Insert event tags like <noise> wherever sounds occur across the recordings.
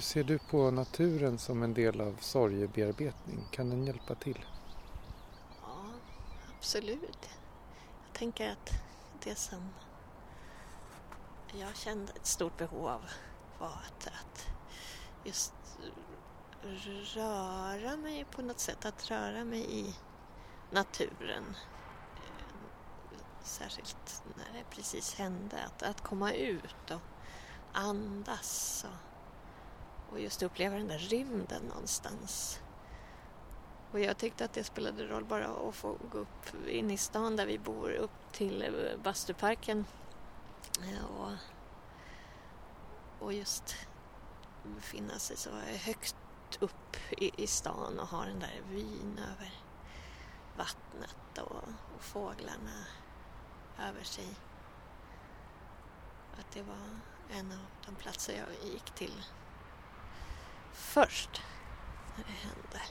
Hur ser du på naturen som en del av sorgebearbetning? Kan den hjälpa till? Ja, absolut. Jag tänker att det som jag kände ett stort behov av var att, att just röra mig på något sätt, att röra mig i naturen. Särskilt när det precis hände, att, att komma ut och andas och, och just uppleva den där rymden någonstans. Och jag tyckte att det spelade roll bara att få gå upp in i stan där vi bor, upp till eh, Bastuparken eh, och, och just befinna sig så högt upp i, i stan och ha den där vyn över vattnet och, och fåglarna över sig. Att det var en av de platser jag gick till först när det händer.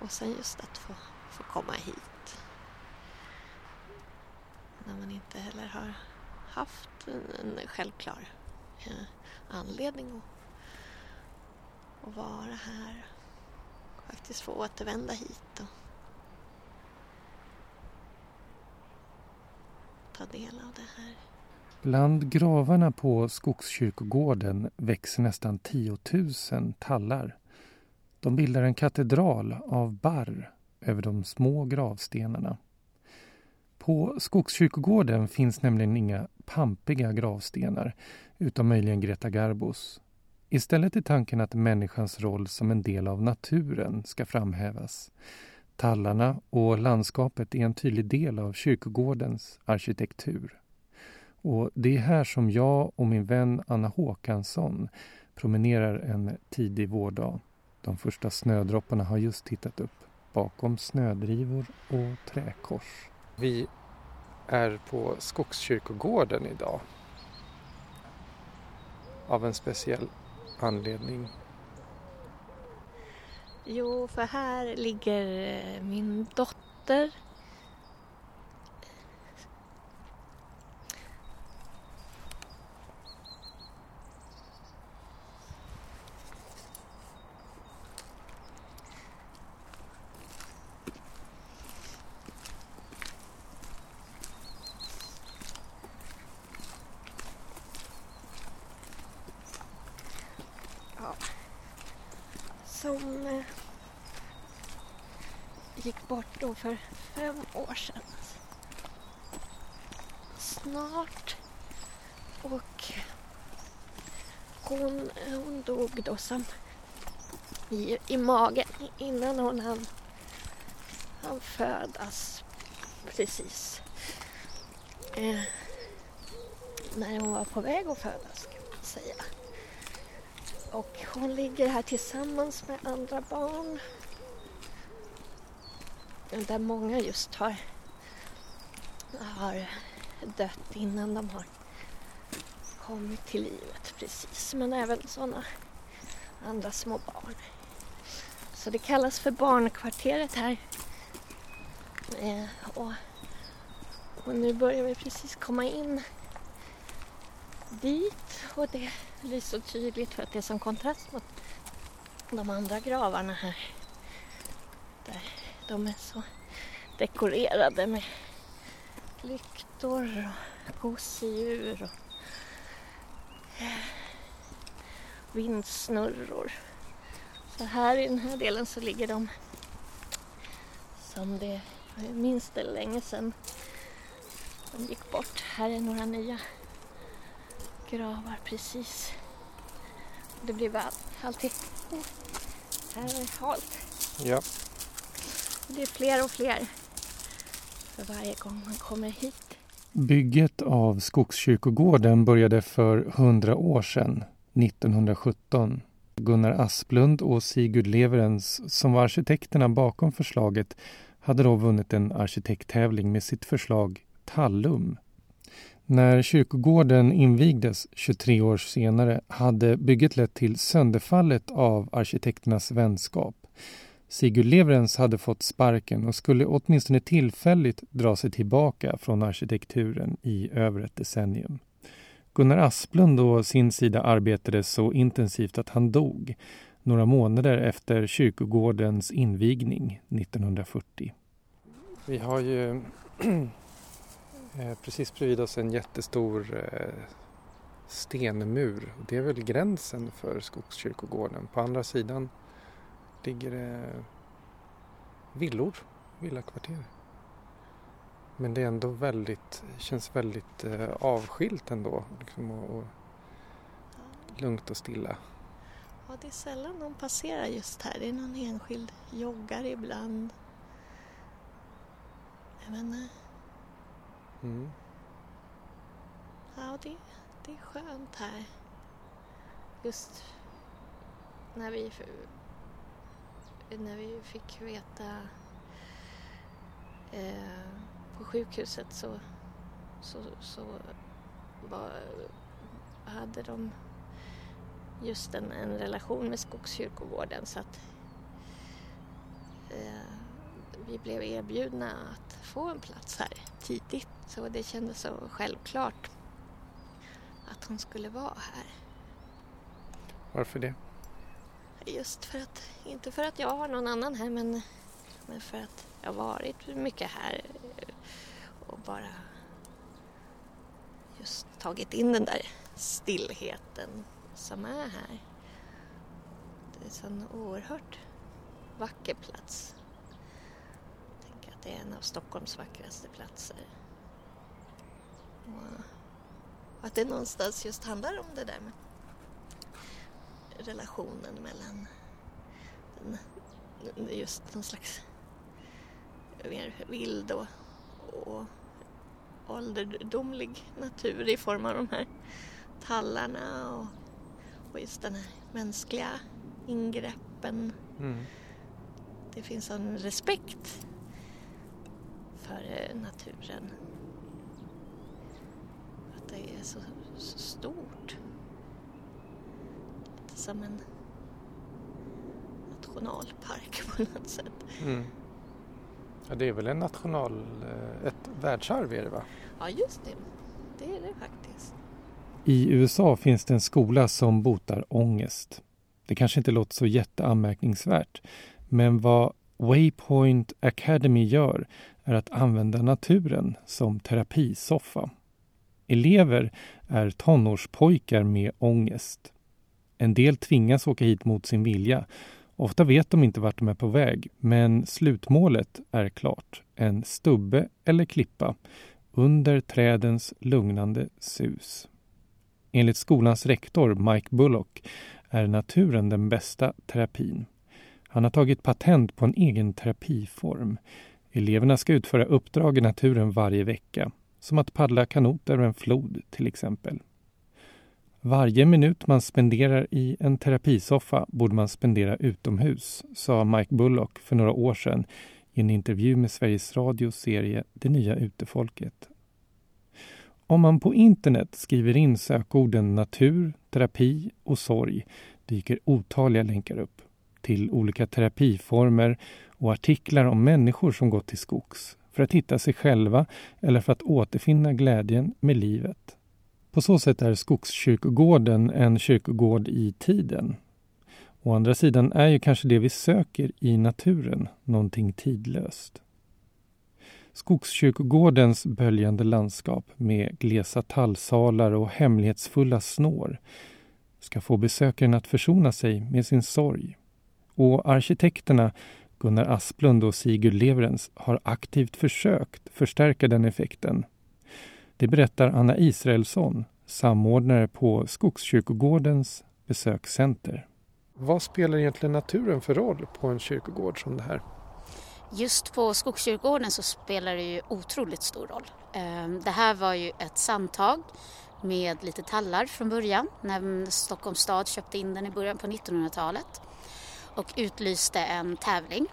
Och sen just att få, få komma hit. När man inte heller har haft en, en självklar eh, anledning att, att vara här. Faktiskt få återvända hit och ta del av det här. Bland gravarna på Skogskyrkogården växer nästan 10 000 tallar. De bildar en katedral av barr över de små gravstenarna. På Skogskyrkogården finns nämligen inga pampiga gravstenar, utom möjligen Greta Garbos. Istället är tanken att människans roll som en del av naturen ska framhävas. Tallarna och landskapet är en tydlig del av kyrkogårdens arkitektur. Och det är här som jag och min vän Anna Håkansson promenerar en tidig vårdag. De första snödropparna har just tittat upp bakom snödrivor och träkors. Vi är på Skogskyrkogården idag. Av en speciell anledning. Jo, för här ligger min dotter som eh, gick bort då för fem år sedan. Snart. Och hon, hon dog då som i, i magen innan hon hann, hann födas. Precis. Eh, när hon var på väg att födas kan man säga. Och hon ligger här tillsammans med andra barn. Där många just har, har dött innan de har kommit till livet precis. Men även sådana andra små barn. Så det kallas för barnkvarteret här. Eh, och, och nu börjar vi precis komma in dit och det blir så tydligt för att det är som kontrast mot de andra gravarna här. Där de är så dekorerade med lyktor och gosedjur och eh, vindsnurror. Så här i den här delen så ligger de som det, jag minns det länge sedan de gick bort. Här är några nya gravar precis. Det blir väl alltid... Här är det halt. Ja. Det är fler och fler för varje gång man kommer hit. Bygget av Skogskyrkogården började för hundra år sedan, 1917. Gunnar Asplund och Sigurd Leverens, som var arkitekterna bakom förslaget, hade då vunnit en arkitekttävling med sitt förslag Tallum när kyrkogården invigdes 23 år senare hade bygget lett till sönderfallet av arkitekternas vänskap. Sigurd Leverens hade fått sparken och skulle åtminstone tillfälligt dra sig tillbaka från arkitekturen i över ett decennium. Gunnar Asplund å sin sida arbetade så intensivt att han dog några månader efter kyrkogårdens invigning 1940. Vi har ju <clears throat> Eh, precis bredvid oss en jättestor eh, stenmur. Det är väl gränsen för Skogskyrkogården. På andra sidan ligger det villor, villakvarter. Men det är ändå väldigt, känns väldigt avskilt ändå. Liksom, och, och lugnt och stilla. Ja, det är sällan någon passerar just här. Det är någon enskild joggare ibland. Jag menar, Mm. ja det, det är skönt här. Just när vi, när vi fick veta eh, på sjukhuset så, så, så var, hade de just en, en relation med Skogskyrkogården så att eh, vi blev erbjudna att få en plats här tidigt. Så det kändes så självklart att hon skulle vara här. Varför det? Just för att, inte för att jag har någon annan här men, men för att jag har varit mycket här och bara just tagit in den där stillheten som är här. Det är en sån oerhört vacker plats. Jag tänker att det är en av Stockholms vackraste platser. Och att det någonstans just handlar om det där med relationen mellan den, just någon slags mer vild och, och ålderdomlig natur i form av de här tallarna och, och just den här mänskliga ingreppen. Mm. Det finns en respekt för eh, naturen. Det är så, så stort. Lite som en nationalpark på något sätt. Mm. Ja, det är väl en national... eh, Ett världsarv är det va? Ja, just det. Det är det faktiskt. I USA finns det en skola som botar ångest. Det kanske inte låter så jätteanmärkningsvärt, men vad Waypoint Academy gör är att använda naturen som terapisoffa. Elever är tonårspojkar med ångest. En del tvingas åka hit mot sin vilja. Ofta vet de inte vart de är på väg, men slutmålet är klart. En stubbe eller klippa under trädens lugnande sus. Enligt skolans rektor Mike Bullock är naturen den bästa terapin. Han har tagit patent på en egen terapiform. Eleverna ska utföra uppdrag i naturen varje vecka, som att paddla kanot över en flod till exempel. Varje minut man spenderar i en terapisoffa borde man spendera utomhus, sa Mike Bullock för några år sedan i en intervju med Sveriges Radios serie Det nya utefolket. Om man på internet skriver in sökorden natur, terapi och sorg dyker otaliga länkar upp till olika terapiformer och artiklar om människor som gått till skogs för att hitta sig själva eller för att återfinna glädjen med livet. På så sätt är Skogskyrkogården en kyrkogård i tiden. Å andra sidan är ju kanske det vi söker i naturen någonting tidlöst. Skogskyrkogårdens böljande landskap med glesa tallsalar och hemlighetsfulla snår ska få besökaren att försona sig med sin sorg. Och arkitekterna Gunnar Asplund och Sigurd Leverens har aktivt försökt förstärka den effekten. Det berättar Anna Israelsson, samordnare på Skogskyrkogårdens besökscenter. Vad spelar egentligen naturen för roll på en kyrkogård som det här? Just på Skogskyrkogården så spelar det ju otroligt stor roll. Ehm, Det här var ju ett sandtag med lite tallar från början när Stockholms stad köpte in den i början på 1900-talet och utlyste en tävling.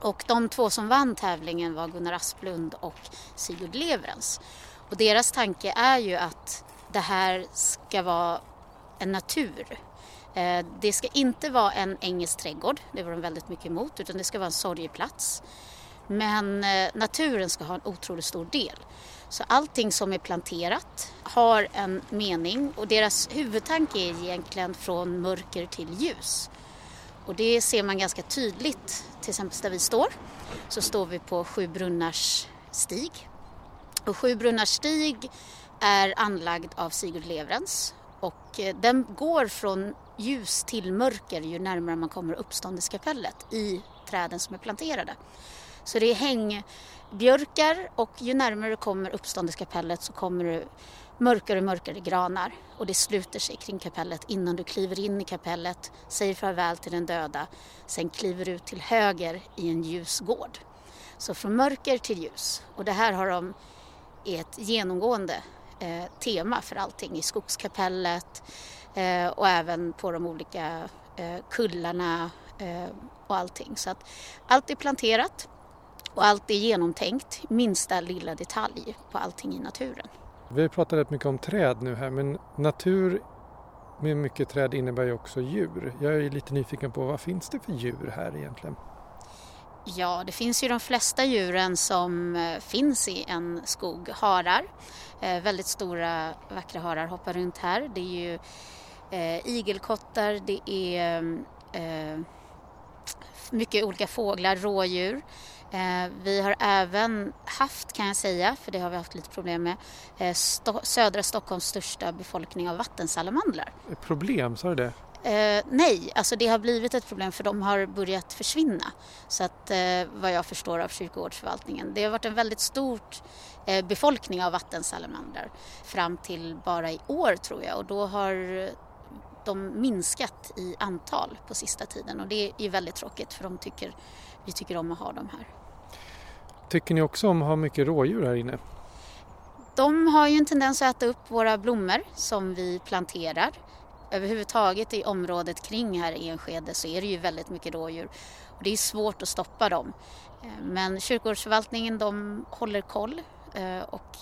Och de två som vann tävlingen var Gunnar Asplund och Sigurd Leverens. Och deras tanke är ju att det här ska vara en natur. Eh, det ska inte vara en engelsk trädgård, det var de väldigt mycket emot, utan det ska vara en sorgeplats. Men eh, naturen ska ha en otroligt stor del. Så allting som är planterat har en mening och deras huvudtanke är egentligen från mörker till ljus. Och det ser man ganska tydligt, till exempel där vi står, så står vi på Sju brunnars stig. Och Sju brunnars stig är anlagd av Sigurd Leverens och eh, den går från ljus till mörker ju närmare man kommer uppståndeskapellet i träden som är planterade. Så det är hängbjörkar och ju närmare du kommer uppståndeskapellet så kommer du mörkare och mörkare granar och det sluter sig kring kapellet innan du kliver in i kapellet, säger farväl till den döda, sen kliver du ut till höger i en ljus gård. Så från mörker till ljus och det här har de ett genomgående eh, tema för allting i skogskapellet eh, och även på de olika eh, kullarna eh, och allting. Så att allt är planterat och allt är genomtänkt, minsta lilla detalj på allting i naturen. Vi har pratat rätt mycket om träd nu här men natur med mycket träd innebär ju också djur. Jag är lite nyfiken på vad finns det för djur här egentligen? Ja, det finns ju de flesta djuren som eh, finns i en skog. Harar, eh, väldigt stora vackra harar hoppar runt här. Det är ju eh, igelkottar, det är mm, eh, mycket olika fåglar, rådjur. Eh, vi har även haft, kan jag säga, för det har vi haft lite problem med, eh, sto södra Stockholms största befolkning av vattensalamandrar. Problem, sa du det? Eh, nej, alltså det har blivit ett problem för de har börjat försvinna. Så att eh, vad jag förstår av kyrkogårdsförvaltningen. Det har varit en väldigt stor eh, befolkning av vattensalamandrar fram till bara i år tror jag och då har de minskat i antal på sista tiden och det är väldigt tråkigt för de tycker, vi tycker om att ha dem här. Tycker ni också om att ha mycket rådjur här inne? De har ju en tendens att äta upp våra blommor som vi planterar. Överhuvudtaget i området kring här i Enskede så är det ju väldigt mycket rådjur och det är svårt att stoppa dem. Eh, men kyrkogårdsförvaltningen de håller koll eh, och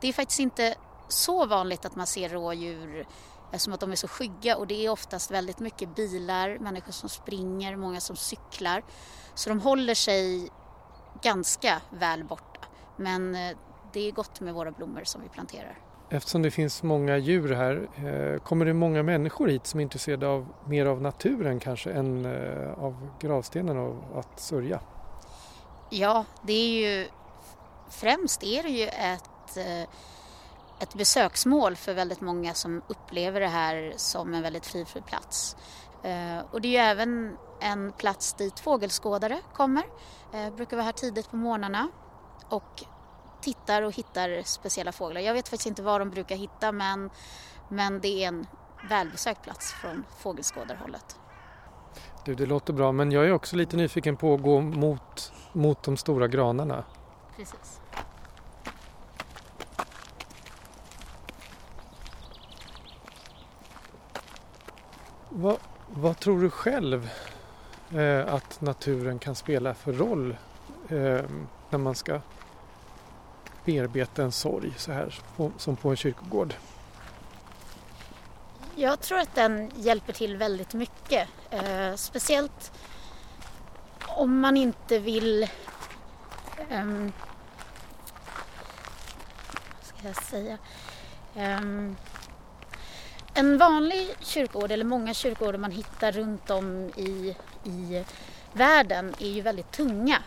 det är faktiskt inte så vanligt att man ser rådjur eh, eftersom att de är så skygga och det är oftast väldigt mycket bilar, människor som springer, många som cyklar. Så de håller sig ganska väl borta. Men eh, det är gott med våra blommor som vi planterar. Eftersom det finns många djur här, eh, kommer det många människor hit som är intresserade av mer av naturen kanske än eh, av gravstenen och att sörja? Ja, det är ju främst är det ju ett, ett besöksmål för väldigt många som upplever det här som en väldigt frifri plats. Och det är ju även en plats dit fågelskådare kommer. Eh, brukar vara här tidigt på morgnarna och tittar och hittar speciella fåglar. Jag vet faktiskt inte vad de brukar hitta men, men det är en välbesökt plats från fågelskådarhållet. Du, det låter bra men jag är också lite nyfiken på att gå mot, mot de stora granarna. Precis. Vad, vad tror du själv eh, att naturen kan spela för roll eh, när man ska bearbeta en sorg så här som på en kyrkogård? Jag tror att den hjälper till väldigt mycket. Eh, speciellt om man inte vill um, vad ska jag säga? Um, en vanlig kyrkogård eller många kyrkogårdar man hittar runt om i, i världen är ju väldigt tunga.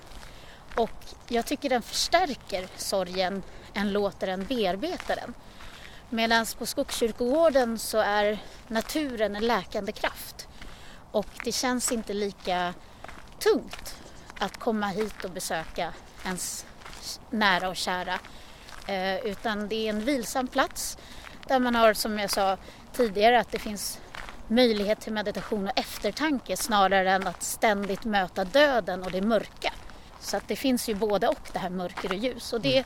Och jag tycker den förstärker sorgen än låter den bearbeta den. Medan på Skogskyrkogården så är naturen en läkande kraft. Och det känns inte lika tungt att komma hit och besöka ens nära och kära. Eh, utan det är en vilsam plats där man har, som jag sa tidigare, att det finns möjlighet till meditation och eftertanke snarare än att ständigt möta döden och det mörka. Så att det finns ju både och det här mörker och ljus och det,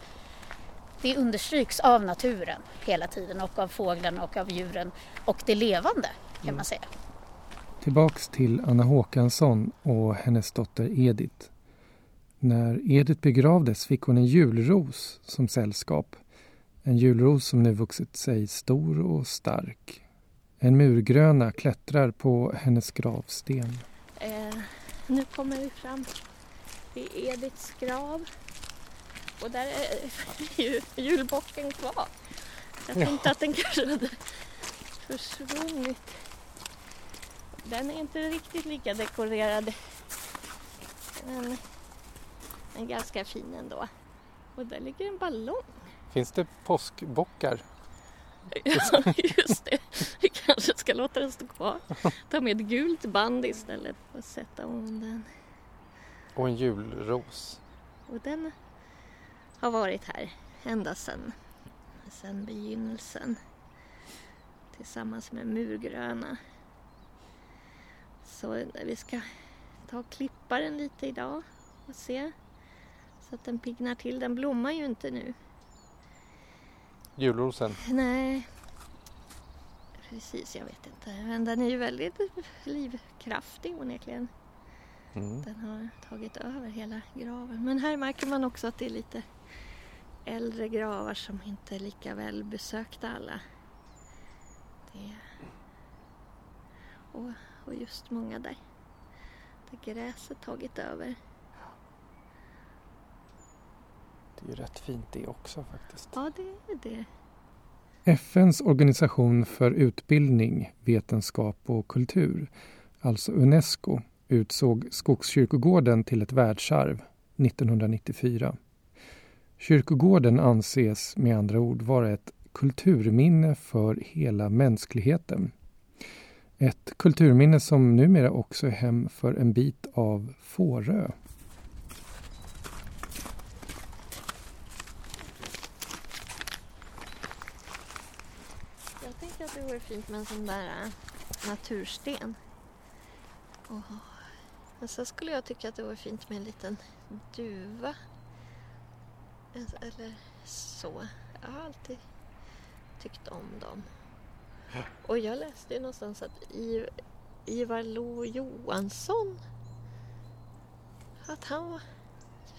det understryks av naturen hela tiden och av fåglarna och av djuren och det levande kan man mm. säga. Tillbaks till Anna Håkansson och hennes dotter Edith. När Edith begravdes fick hon en julros som sällskap En julros som nu vuxit sig stor och stark. En murgröna klättrar på hennes gravsten. Eh, nu kommer vi fram vid Ediths grav. Och där är <laughs> ju julbocken kvar. Jag tänkte Ja. att den kanske hade försvunnit. Den är inte riktigt lika dekorerad. Men är ganska fin ändå. Och där ligger en ballong. Finns det påskbockar? Ja, just det. Vi kanske ska låta den stå kvar. Ta med ett gult band istället och sätta om den. Och en julros. Och den har varit här ända sedan, sedan begynnelsen. Tillsammans med murgröna. Så vi ska ta och klippa den lite idag och se. Så att den piggnar till. Den blommar ju inte nu. Julrosen. Nej. Precis, jag vet inte. Men den är ju väldigt livskraftig onekligen. Mm. Den har tagit över hela graven. Men här märker man också att det är lite äldre gravar som inte är lika väl besökta alla. Det och, och just många där. Där gräset tagit över. Det är ju rätt fint det också faktiskt. Ja, det är det. FNs organisation för utbildning, vetenskap och kultur, alltså Unesco, utsåg Skogskyrkogården till ett världsarv 1994. Kyrkogården anses med andra ord vara ett kulturminne för hela mänskligheten. Ett kulturminne som numera också är hem för en bit av Fårö. Jag tänker att det vore fint med en sån där äh, natursten. Och, men så skulle jag tycka att det vore fint med en liten duva. En- Eller så. Jag har alltid tyckt om dem. Och jag läste ju någonstans att I, Ivar Lo Johansson att han var-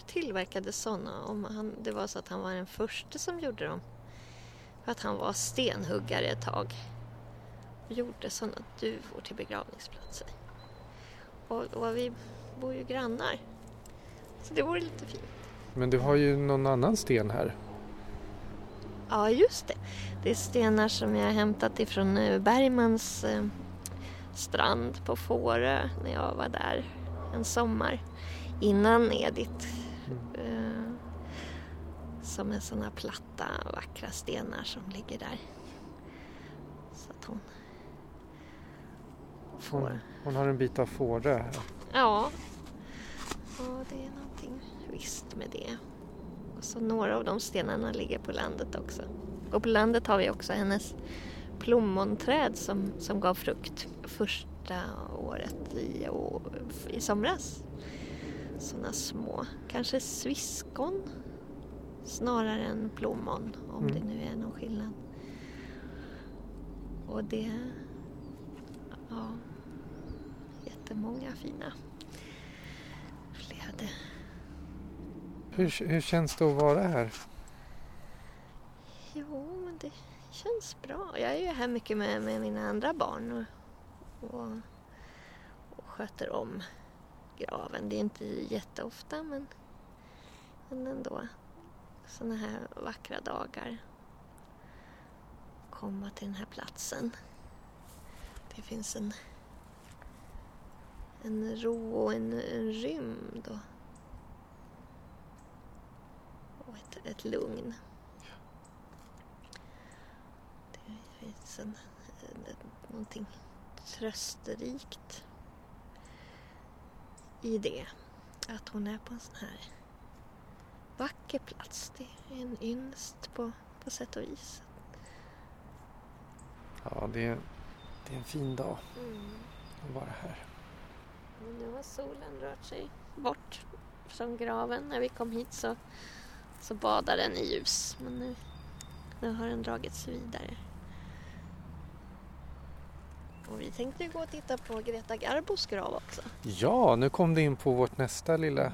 tillverkade sådana om han, det var så att han var den första som gjorde dem. För att han var stenhuggare ett tag. Och gjorde sådana duvor till begravningsplatser. Och, och vi bor ju grannar. Så det vore lite fint. Men du har ju någon annan sten här. Ja, just det. Det är stenar som jag har hämtat ifrån eh, Bergmans eh, strand på Fårö när jag var där en sommar innan Edith. Som är sådana platta, vackra stenar som ligger där. Så att hon Hon, får... hon har en bit av Fårö här. Ja. ja, det är någonting visst med det. Och så några av de stenarna ligger på landet också. Och på landet har vi också hennes plommonträd som, som gav frukt första året i, i somras. Sådana små, kanske sviskon snarare än plommon om Mm. det nu är någon skillnad. Och det, ja, jättemånga fina flöde. Hur, hur känns det att vara här? Jo, men det känns bra. Jag är ju här mycket med, med mina andra barn och, och, och sköter om graven. Det är inte jätteofta, men, men ändå. Sådana här vackra dagar. Komma till den här platsen. Det finns en, en ro och en, en rymd och, och ett, ett lugn. Det finns en, en, någonting trösterikt i det. Att hon är på en sån här vacker plats. Det är en ynnest på, på sätt och vis. Ja, det är, det är en fin dag Mm. att vara här. Men nu har solen rört sig bort från graven. När vi kom hit så, så badade den i ljus. Men nu, nu har den dragits vidare. Och vi tänkte ju gå och titta på Greta Garbos grav också. Ja, nu kom det in på vårt nästa lilla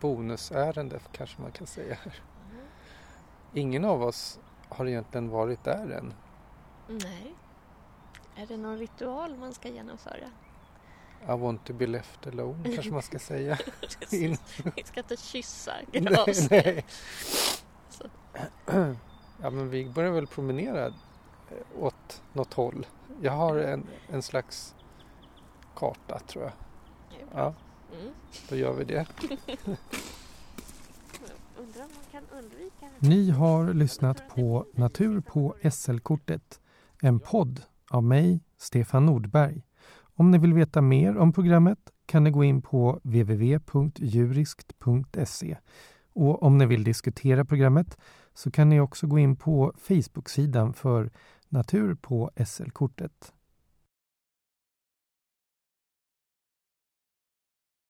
bonusärende kanske man kan säga. ingen av oss har egentligen varit där än. Nej. Är det någon ritual man ska genomföra? I want to be left alone kanske man ska säga. <laughs> Vi ska inte kyssa <laughs> nej. <clears throat> Ja men vi börjar väl promenera eh, åt något håll. Jag har en, en slags karta tror jag. Ja, Mm. då gör vi det. <laughs> Undrar om man kan undvika Ni har lyssnat på Natur på SL-kortet. En podd av mig, Stefan Nordberg. Om ni vill veta mer om programmet kan ni gå in på www.juriskt.se. Och om ni vill diskutera programmet så kan ni också gå in på Facebook-sidan för Natur på SL-kortet.